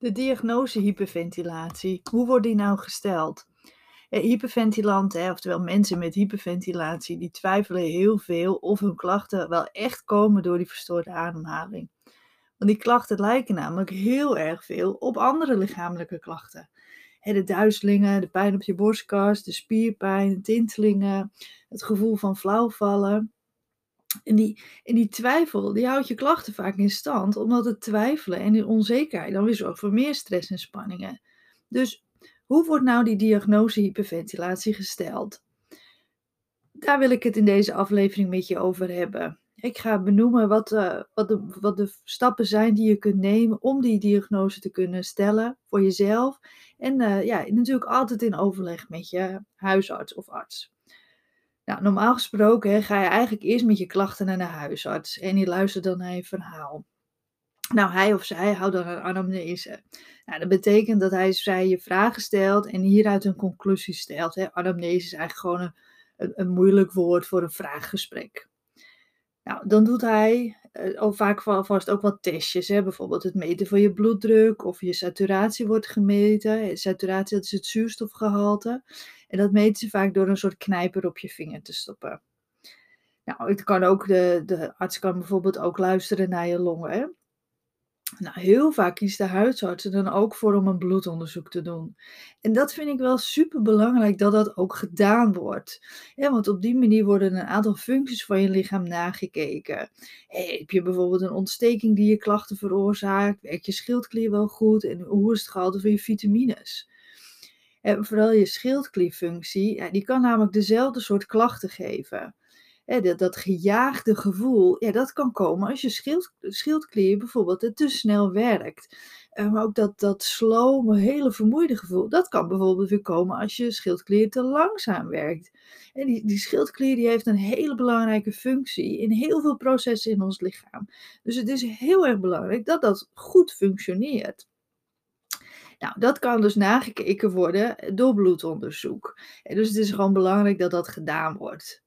De diagnose hyperventilatie, hoe wordt die nou gesteld? Hyperventilanten, oftewel mensen met hyperventilatie, die twijfelen heel veel of hun klachten wel echt komen door die verstoorde ademhaling. Want die klachten lijken namelijk heel erg veel op andere lichamelijke klachten. de duizelingen, de pijn op je borstkas, de spierpijn, tintelingen, het gevoel van flauwvallen. En die, die twijfel, die houdt je klachten vaak in stand, omdat het twijfelen en die onzekerheid dan weer zorgt voor meer stress en spanningen. Dus hoe wordt nou die diagnose hyperventilatie gesteld? Daar wil ik het in deze aflevering met je over hebben. Ik ga benoemen wat, uh, wat, de, wat de stappen zijn die je kunt nemen om die diagnose te kunnen stellen voor jezelf. En uh, ja, natuurlijk altijd in overleg met je huisarts of arts. Nou, normaal gesproken ga je eigenlijk eerst met je klachten naar de huisarts en die luistert dan naar je verhaal. Nou, hij of zij houdt dan een anamnese. Nou, dat betekent dat hij zij je vragen stelt en hieruit een conclusie stelt. Hè. Anamnese is eigenlijk gewoon een, een, moeilijk woord voor een vraaggesprek. Nou, dan doet hij uh, ook vaak vast ook wat testjes. Hè. Bijvoorbeeld het meten van je bloeddruk of je saturatie wordt gemeten. Saturatie dat is het zuurstofgehalte. En dat meten ze vaak door een soort knijper op je vinger te stoppen. Nou, het kan ook de, de arts kan bijvoorbeeld ook luisteren naar je longen. Nou, heel vaak kiest de huisarts er dan ook voor om een bloedonderzoek te doen. En dat vind ik wel super belangrijk dat dat ook gedaan wordt. Want op die manier worden een aantal functies van je lichaam nagekeken. heb je bijvoorbeeld een ontsteking die je klachten veroorzaakt? Werkt je schildklier wel goed? En hoe is het gehalte van je vitamines? En vooral je schildklierfunctie, ja, die kan namelijk dezelfde soort klachten geven. Dat, gejaagde gevoel, ja, dat kan komen als je schild, schildklier bijvoorbeeld te snel werkt. Eh, maar ook dat, dat slome, hele vermoeide gevoel, dat kan bijvoorbeeld weer komen als je schildklier te langzaam werkt. En die, die schildklier die heeft een hele belangrijke functie in heel veel processen in ons lichaam. Dus het is heel erg belangrijk dat dat goed functioneert. Nou, dat kan dus nagekeken worden door bloedonderzoek. Dus het is gewoon belangrijk dat dat gedaan wordt.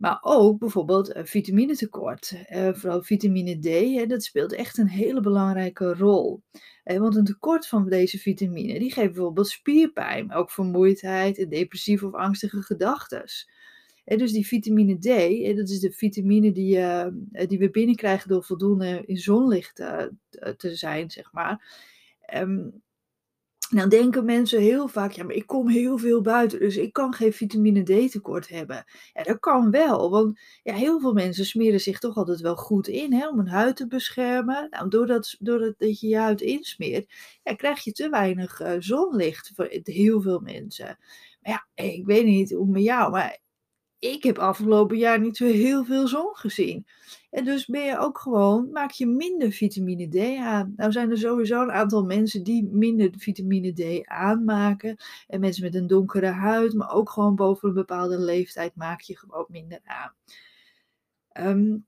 Maar ook bijvoorbeeld uh, vitaminetekort, uh, vooral vitamine D, dat speelt echt een hele belangrijke rol. Uh, want een tekort van deze vitamine, die geeft bijvoorbeeld spierpijn, ook vermoeidheid en depressieve of angstige gedachten. En dus die vitamine D, dat is de vitamine die, die we binnenkrijgen door voldoende in zonlicht te zijn, zeg maar. Dan denken mensen heel vaak, ja, maar ik kom heel veel buiten, dus ik kan geen vitamine D tekort hebben. Ja, dat kan wel, want ja, heel veel mensen smeren zich toch altijd wel goed in hè, om hun huid te beschermen. Nou, doordat, doordat dat je je huid insmeert, ja, krijg je te weinig uh, zonlicht voor heel veel mensen. Maar ja, ik weet niet hoe met jou, maar ik heb afgelopen jaar niet zo heel veel zon gezien. En dus ben je ook gewoon, maak je minder vitamine D aan. Nou zijn er sowieso een aantal mensen die minder vitamine D aanmaken. En mensen met een donkere huid, maar ook gewoon boven een bepaalde leeftijd maak je gewoon minder aan. Um,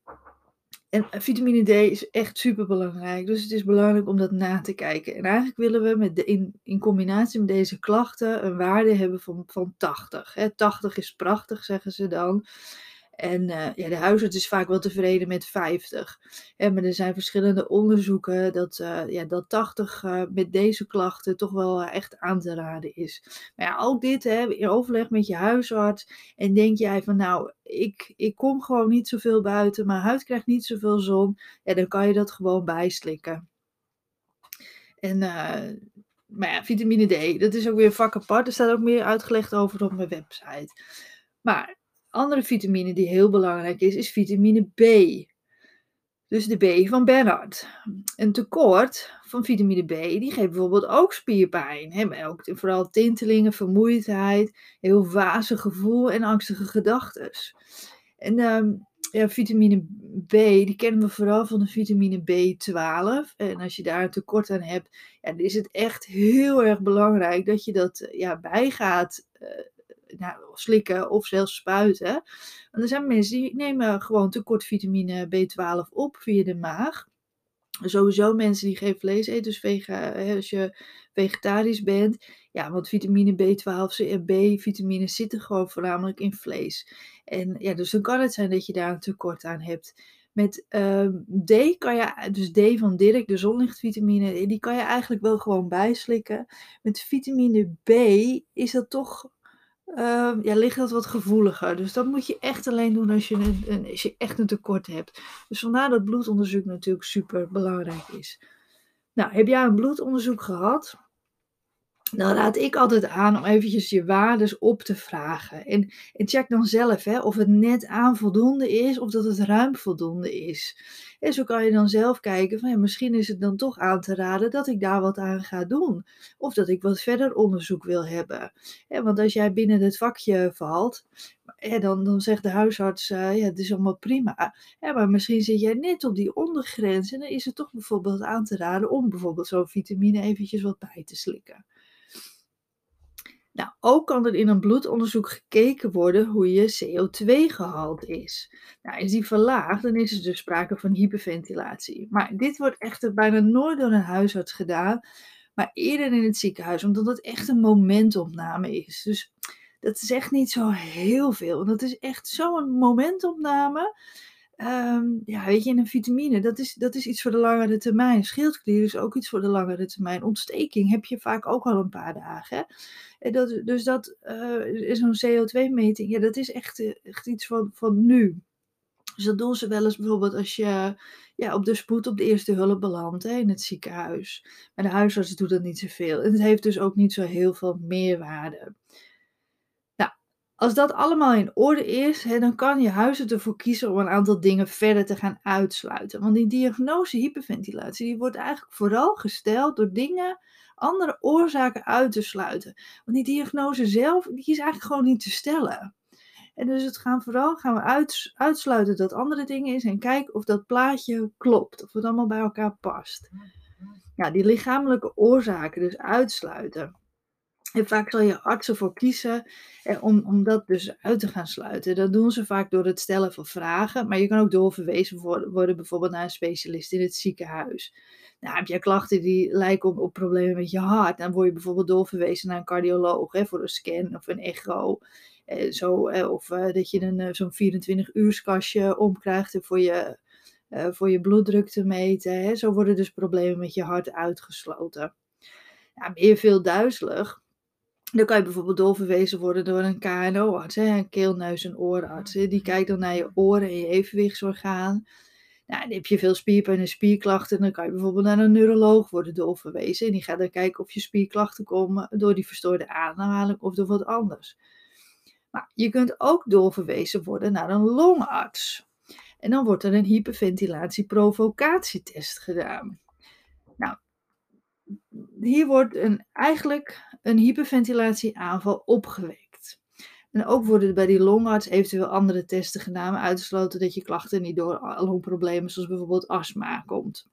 en vitamine D is echt super belangrijk. Dus het is belangrijk om dat na te kijken. En eigenlijk willen we met de, in, in combinatie met deze klachten een waarde hebben van, van 80. Hè. 80 is prachtig, zeggen ze dan. En uh, ja, de huisarts is vaak wel tevreden met 50. En maar er zijn verschillende onderzoeken dat, uh, ja, dat 80 uh, eh, met deze klachten toch wel echt aan te raden is. Maar ja, ook dit hè, in overleg met je huisarts. En denk jij van nou, ik, ik kom gewoon niet zoveel buiten, mijn huid krijgt niet zoveel zon. Ja, dan kan je dat gewoon bijslikken. En maar ja, vitamine D, dat is ook weer een vak apart. Er staat ook meer uitgelegd over op mijn website. Maar andere vitamine die heel belangrijk is, is vitamine B. Dus de B van Bernard. Een tekort van vitamine B, die geeft bijvoorbeeld ook spierpijn. Vooral tintelingen, vermoeidheid, heel wazig gevoel en angstige gedachten. En um, ja, vitamine B, die kennen we vooral van de vitamine B12. En als je daar een tekort aan hebt, ja, dan is het echt heel erg belangrijk dat je dat ja, bijgaat. Uh, nou, slikken of zelfs spuiten. Want er zijn mensen die nemen gewoon tekort vitamine B12 op via de maag. Sowieso mensen die geen vlees eten, dus vega, als je vegetarisch bent. Ja, want vitamine B12 en B-vitamine zitten gewoon voornamelijk in vlees. En ja, dus dan kan het zijn dat je daar een tekort aan hebt. Met ehm, D kan je, dus D van Dirk, de zonlichtvitamine, die kan je eigenlijk wel gewoon bijslikken. Met vitamine B is dat toch, ehm, ja, ligt dat wat gevoeliger. Dus dat moet je echt alleen doen als je, een, een, als je echt een tekort hebt. Dus vandaar dat bloedonderzoek natuurlijk super belangrijk is. Nou, heb jij een bloedonderzoek gehad? Dan raad ik altijd aan om eventjes je waardes op te vragen. En, en check dan zelf hè, of het net aan voldoende is of dat het ruim voldoende is. En zo kan je dan zelf kijken van ja, misschien is het dan toch aan te raden dat ik daar wat aan ga doen. Of dat ik wat verder onderzoek wil hebben. want als jij binnen het vakje valt, dan, dan zegt de huisarts, uh, ja, het is allemaal prima. maar misschien zit jij net op die ondergrens en dan is het toch bijvoorbeeld aan te raden om bijvoorbeeld zo'n vitamine eventjes wat bij te slikken. Nou, ook kan er in een bloedonderzoek gekeken worden hoe je CO2-gehalte is. Nou, is die verlaagd, dan is er dus sprake van hyperventilatie. Maar dit wordt echter bijna nooit door een huisarts gedaan, maar eerder in het ziekenhuis, omdat het echt een momentopname is. Dus dat is echt niet zo heel veel. Dat is echt zo'n momentopname. Um, ja, weet je, en een vitamine, dat is, dat is iets voor de langere termijn. Schildklier is ook iets voor de langere termijn. Ontsteking heb je vaak ook al een paar dagen. En dat, dus dat uh, is zo'n CO2-meting, ja, dat is echt, eh, echt iets van, van nu. Dus dat doen ze wel eens bijvoorbeeld als je ja, op de spoed op de eerste hulp belandt in het ziekenhuis. Maar de huisarts doet dat niet zoveel. En het heeft dus ook niet zo heel veel meerwaarde. Als dat allemaal in orde is, hè, dan kan je huisarts ervoor kiezen om een aantal dingen verder te gaan uitsluiten. Want die diagnose hyperventilatie die wordt eigenlijk vooral gesteld door dingen, andere oorzaken uit te sluiten. Want die diagnose zelf, die is eigenlijk gewoon niet te stellen. En dus het gaan vooral gaan we uitsluiten dat andere dingen is en kijken of dat plaatje klopt, of het allemaal bij elkaar past. Ja, die lichamelijke oorzaken dus uitsluiten. En vaak zal je arts ervoor kiezen eh, om, om dat dus uit te gaan sluiten. Dat doen ze vaak door het stellen van vragen. Maar je kan ook doorverwezen worden, bijvoorbeeld naar een specialist in het ziekenhuis. Nou, heb jij klachten die lijken op, op problemen met je hart, dan word je bijvoorbeeld doorverwezen naar een cardioloog hè, voor een scan of een echo. Eh, zo, eh, of eh, dat je een, eh, zo'n 24-uurskastje omkrijgt voor je, voor je bloeddruk te meten. Hè. Zo worden dus problemen met je hart uitgesloten. Ja, je veel duizelig, dan kan je bijvoorbeeld doorverwezen worden door een KNO-arts, een keel, neus en oorarts. Die kijkt dan naar je oren en je evenwichtsorgaan. Nou, dan heb je veel spierpijn en spierklachten, dan kan je bijvoorbeeld naar een neuroloog worden doorverwezen. En die gaat dan kijken of je spierklachten komen door die verstoorde ademhaling of door wat anders. Maar je kunt ook doorverwezen worden naar een longarts. En dan wordt er een hyperventilatie-provocatietest gedaan. Hier wordt een, eigenlijk een hyperventilatieaanval opgewekt. En ook worden bij die longarts eventueel andere testen gedaan, uitgesloten dat je klachten niet door longproblemen zoals bijvoorbeeld astma komt.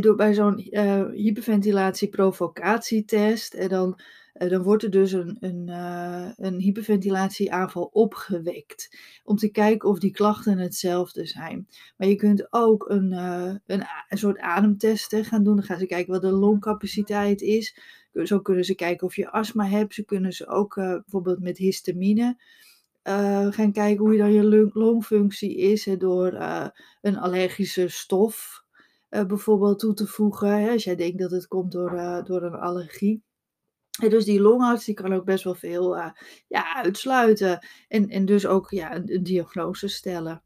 Door bij zo'n uh, hyperventilatie-provocatietest, en dan eh, dan wordt er dus een, een, uh, een hyperventilatieaanval opgewekt. Om te kijken of die klachten hetzelfde zijn. Maar je kunt ook een, een, een, soort ademtesten gaan doen. Dan gaan ze kijken wat de longcapaciteit is. Zo kunnen ze kijken of je astma hebt. Zo kunnen ze ook bijvoorbeeld met histamine. gaan kijken hoe je dan je longfunctie is door een allergische stof bijvoorbeeld toe te voegen. Hè, als jij denkt dat het komt door, door een allergie. Dus die longarts die kan ook best wel veel uh, ja, uitsluiten en, en dus ook ja, een, een diagnose stellen.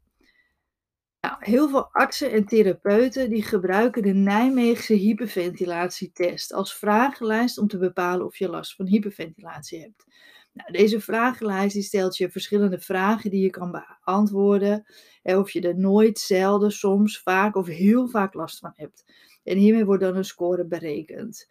Nou, heel veel artsen en therapeuten die gebruiken de Nijmeegse hyperventilatietest als vragenlijst om te bepalen of je last van hyperventilatie hebt. Nou, deze vragenlijst stelt je verschillende vragen die je kan beantwoorden. of je er nooit, zelden, soms, vaak of heel vaak last van hebt. En hiermee wordt dan een score berekend.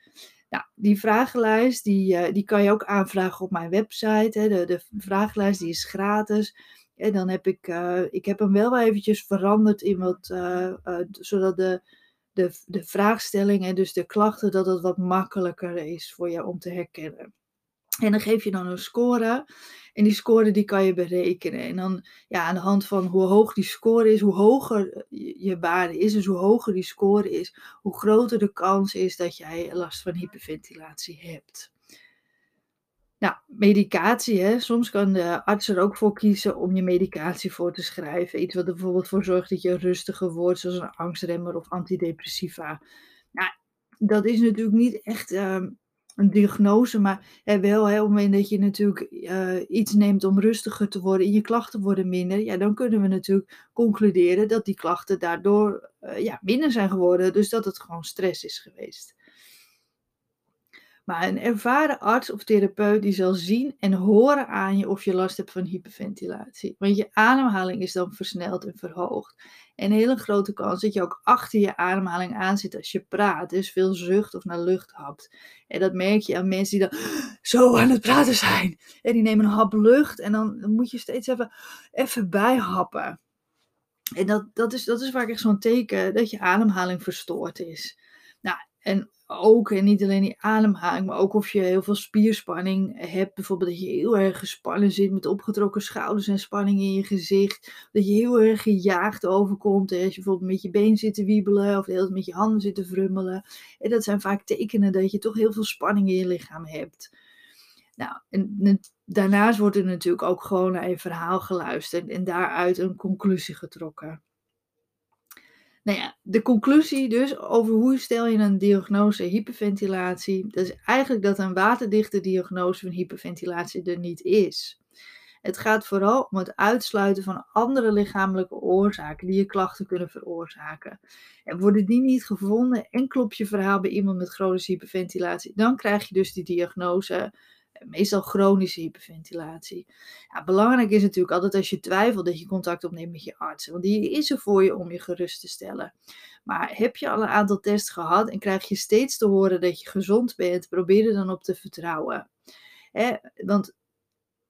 Nou, die vragenlijst die, uh, die kan je ook aanvragen op mijn website. Hè. De, de vragenlijst die is gratis. En dan heb ik, uh, ik heb hem wel eventjes veranderd in wat, uh, zodat de, de, de vraagstelling en dus de klachten, dat het wat makkelijker is voor je om te herkennen. En dan geef je dan een score. En die score die kan je berekenen. En dan ja, aan de hand van hoe hoog die score is, hoe hoger je waarde is, dus hoe hoger die score is, hoe groter de kans is dat jij last van hyperventilatie hebt. Nou, medicatie, hè. soms kan de arts er ook voor kiezen om je medicatie voor te schrijven. Iets wat er bijvoorbeeld voor zorgt dat je rustiger wordt, zoals een angstremmer of antidepressiva. Nou, dat is natuurlijk niet echt ehm, een diagnose, maar wel hè, op het moment dat je natuurlijk eh, iets neemt om rustiger te worden en je klachten worden minder, ja, dan kunnen we natuurlijk concluderen dat die klachten daardoor eh, ja, minder zijn geworden. Dus dat het gewoon stress is geweest. Maar een ervaren arts of therapeut die zal zien en horen aan je of je last hebt van hyperventilatie. Want je ademhaling is dan versneld en verhoogd. En een hele grote kans dat je ook achter je ademhaling aan zit als je praat. Dus veel zucht of naar lucht hapt. En dat merk je aan mensen die dan zo aan het praten zijn. En die nemen een hap lucht en dan moet je steeds even, even bijhappen. En dat, dat, is, dat is vaak echt zo'n teken dat je ademhaling verstoord is. Nou, en ook, en niet alleen die ademhaling, maar ook of je heel veel spierspanning hebt. Bijvoorbeeld dat je heel erg gespannen zit met opgetrokken schouders en spanning in je gezicht. Dat je heel erg gejaagd overkomt. Hè? Als je bijvoorbeeld met je been zit te wiebelen of de hele tijd met je handen zit te frummelen. En dat zijn vaak tekenen dat je toch heel veel spanning in je lichaam hebt. Nou, en daarnaast wordt er natuurlijk ook gewoon naar je verhaal geluisterd en daaruit een conclusie getrokken. Nou ja, de conclusie dus over hoe stel je een diagnose hyperventilatie, dat is eigenlijk dat een waterdichte diagnose van hyperventilatie er niet is. Het gaat vooral om het uitsluiten van andere lichamelijke oorzaken die je klachten kunnen veroorzaken. En worden die niet gevonden en klopt je verhaal bij iemand met chronische hyperventilatie, dan krijg je dus die diagnose meestal chronische hyperventilatie. Ja, belangrijk is natuurlijk altijd als je twijfelt dat je contact opneemt met je arts. Want die is er voor je om je gerust te stellen. Maar heb je al een aantal tests gehad en krijg je steeds te horen dat je gezond bent, probeer er dan op te vertrouwen. want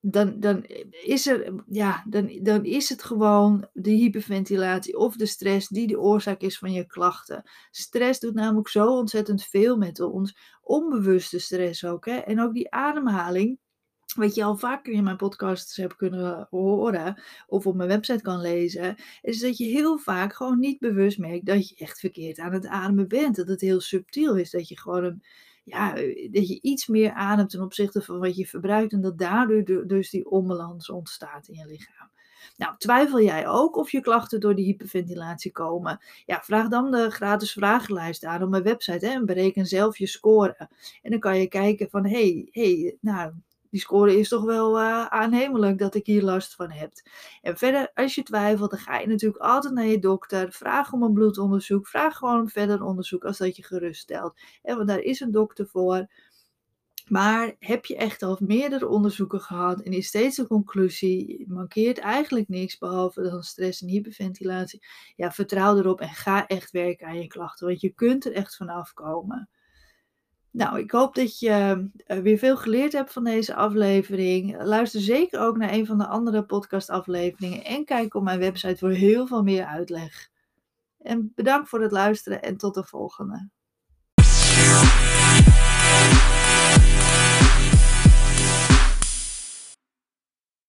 dan, dan, is er, ja, dan, dan is het gewoon de hyperventilatie of de stress die de oorzaak is van je klachten. Stress doet namelijk zo ontzettend veel met ons. Onbewuste stress ook. Hè? En ook die ademhaling. Wat je al vaker in mijn podcasts hebt kunnen horen, of op mijn website kan lezen, is dat je heel vaak gewoon niet bewust merkt dat je echt verkeerd aan het ademen bent. Dat het heel subtiel is, dat je gewoon een, ja, eh, dat je iets meer ademt ten opzichte van wat je verbruikt en dat daardoor dus die onbalans ontstaat in je lichaam. Nou, twijfel jij ook of je klachten door die hyperventilatie komen? Ja, vraag dan de gratis vragenlijst aan op mijn website hè, en bereken zelf je score. En dan kan je kijken van, hé, hey, hey, nou, die score is toch wel uh, aannemelijk dat ik hier last van heb. En verder, als je twijfelt, dan ga je natuurlijk altijd naar je dokter. Vraag om een bloedonderzoek. Vraag gewoon om verder onderzoek als dat je geruststelt. En want daar is een dokter voor. Maar heb je echt al meerdere onderzoeken gehad en is steeds de conclusie, mankeert eigenlijk niks behalve dan stress en hyperventilatie, ja, vertrouw erop en ga echt werken aan je klachten, want je kunt er echt vanaf komen. Nou, ik hoop dat je uh, weer veel geleerd hebt van deze aflevering. Luister zeker ook naar een van de andere podcastafleveringen en kijk op mijn website voor heel veel meer uitleg. En bedankt voor het luisteren en tot de volgende.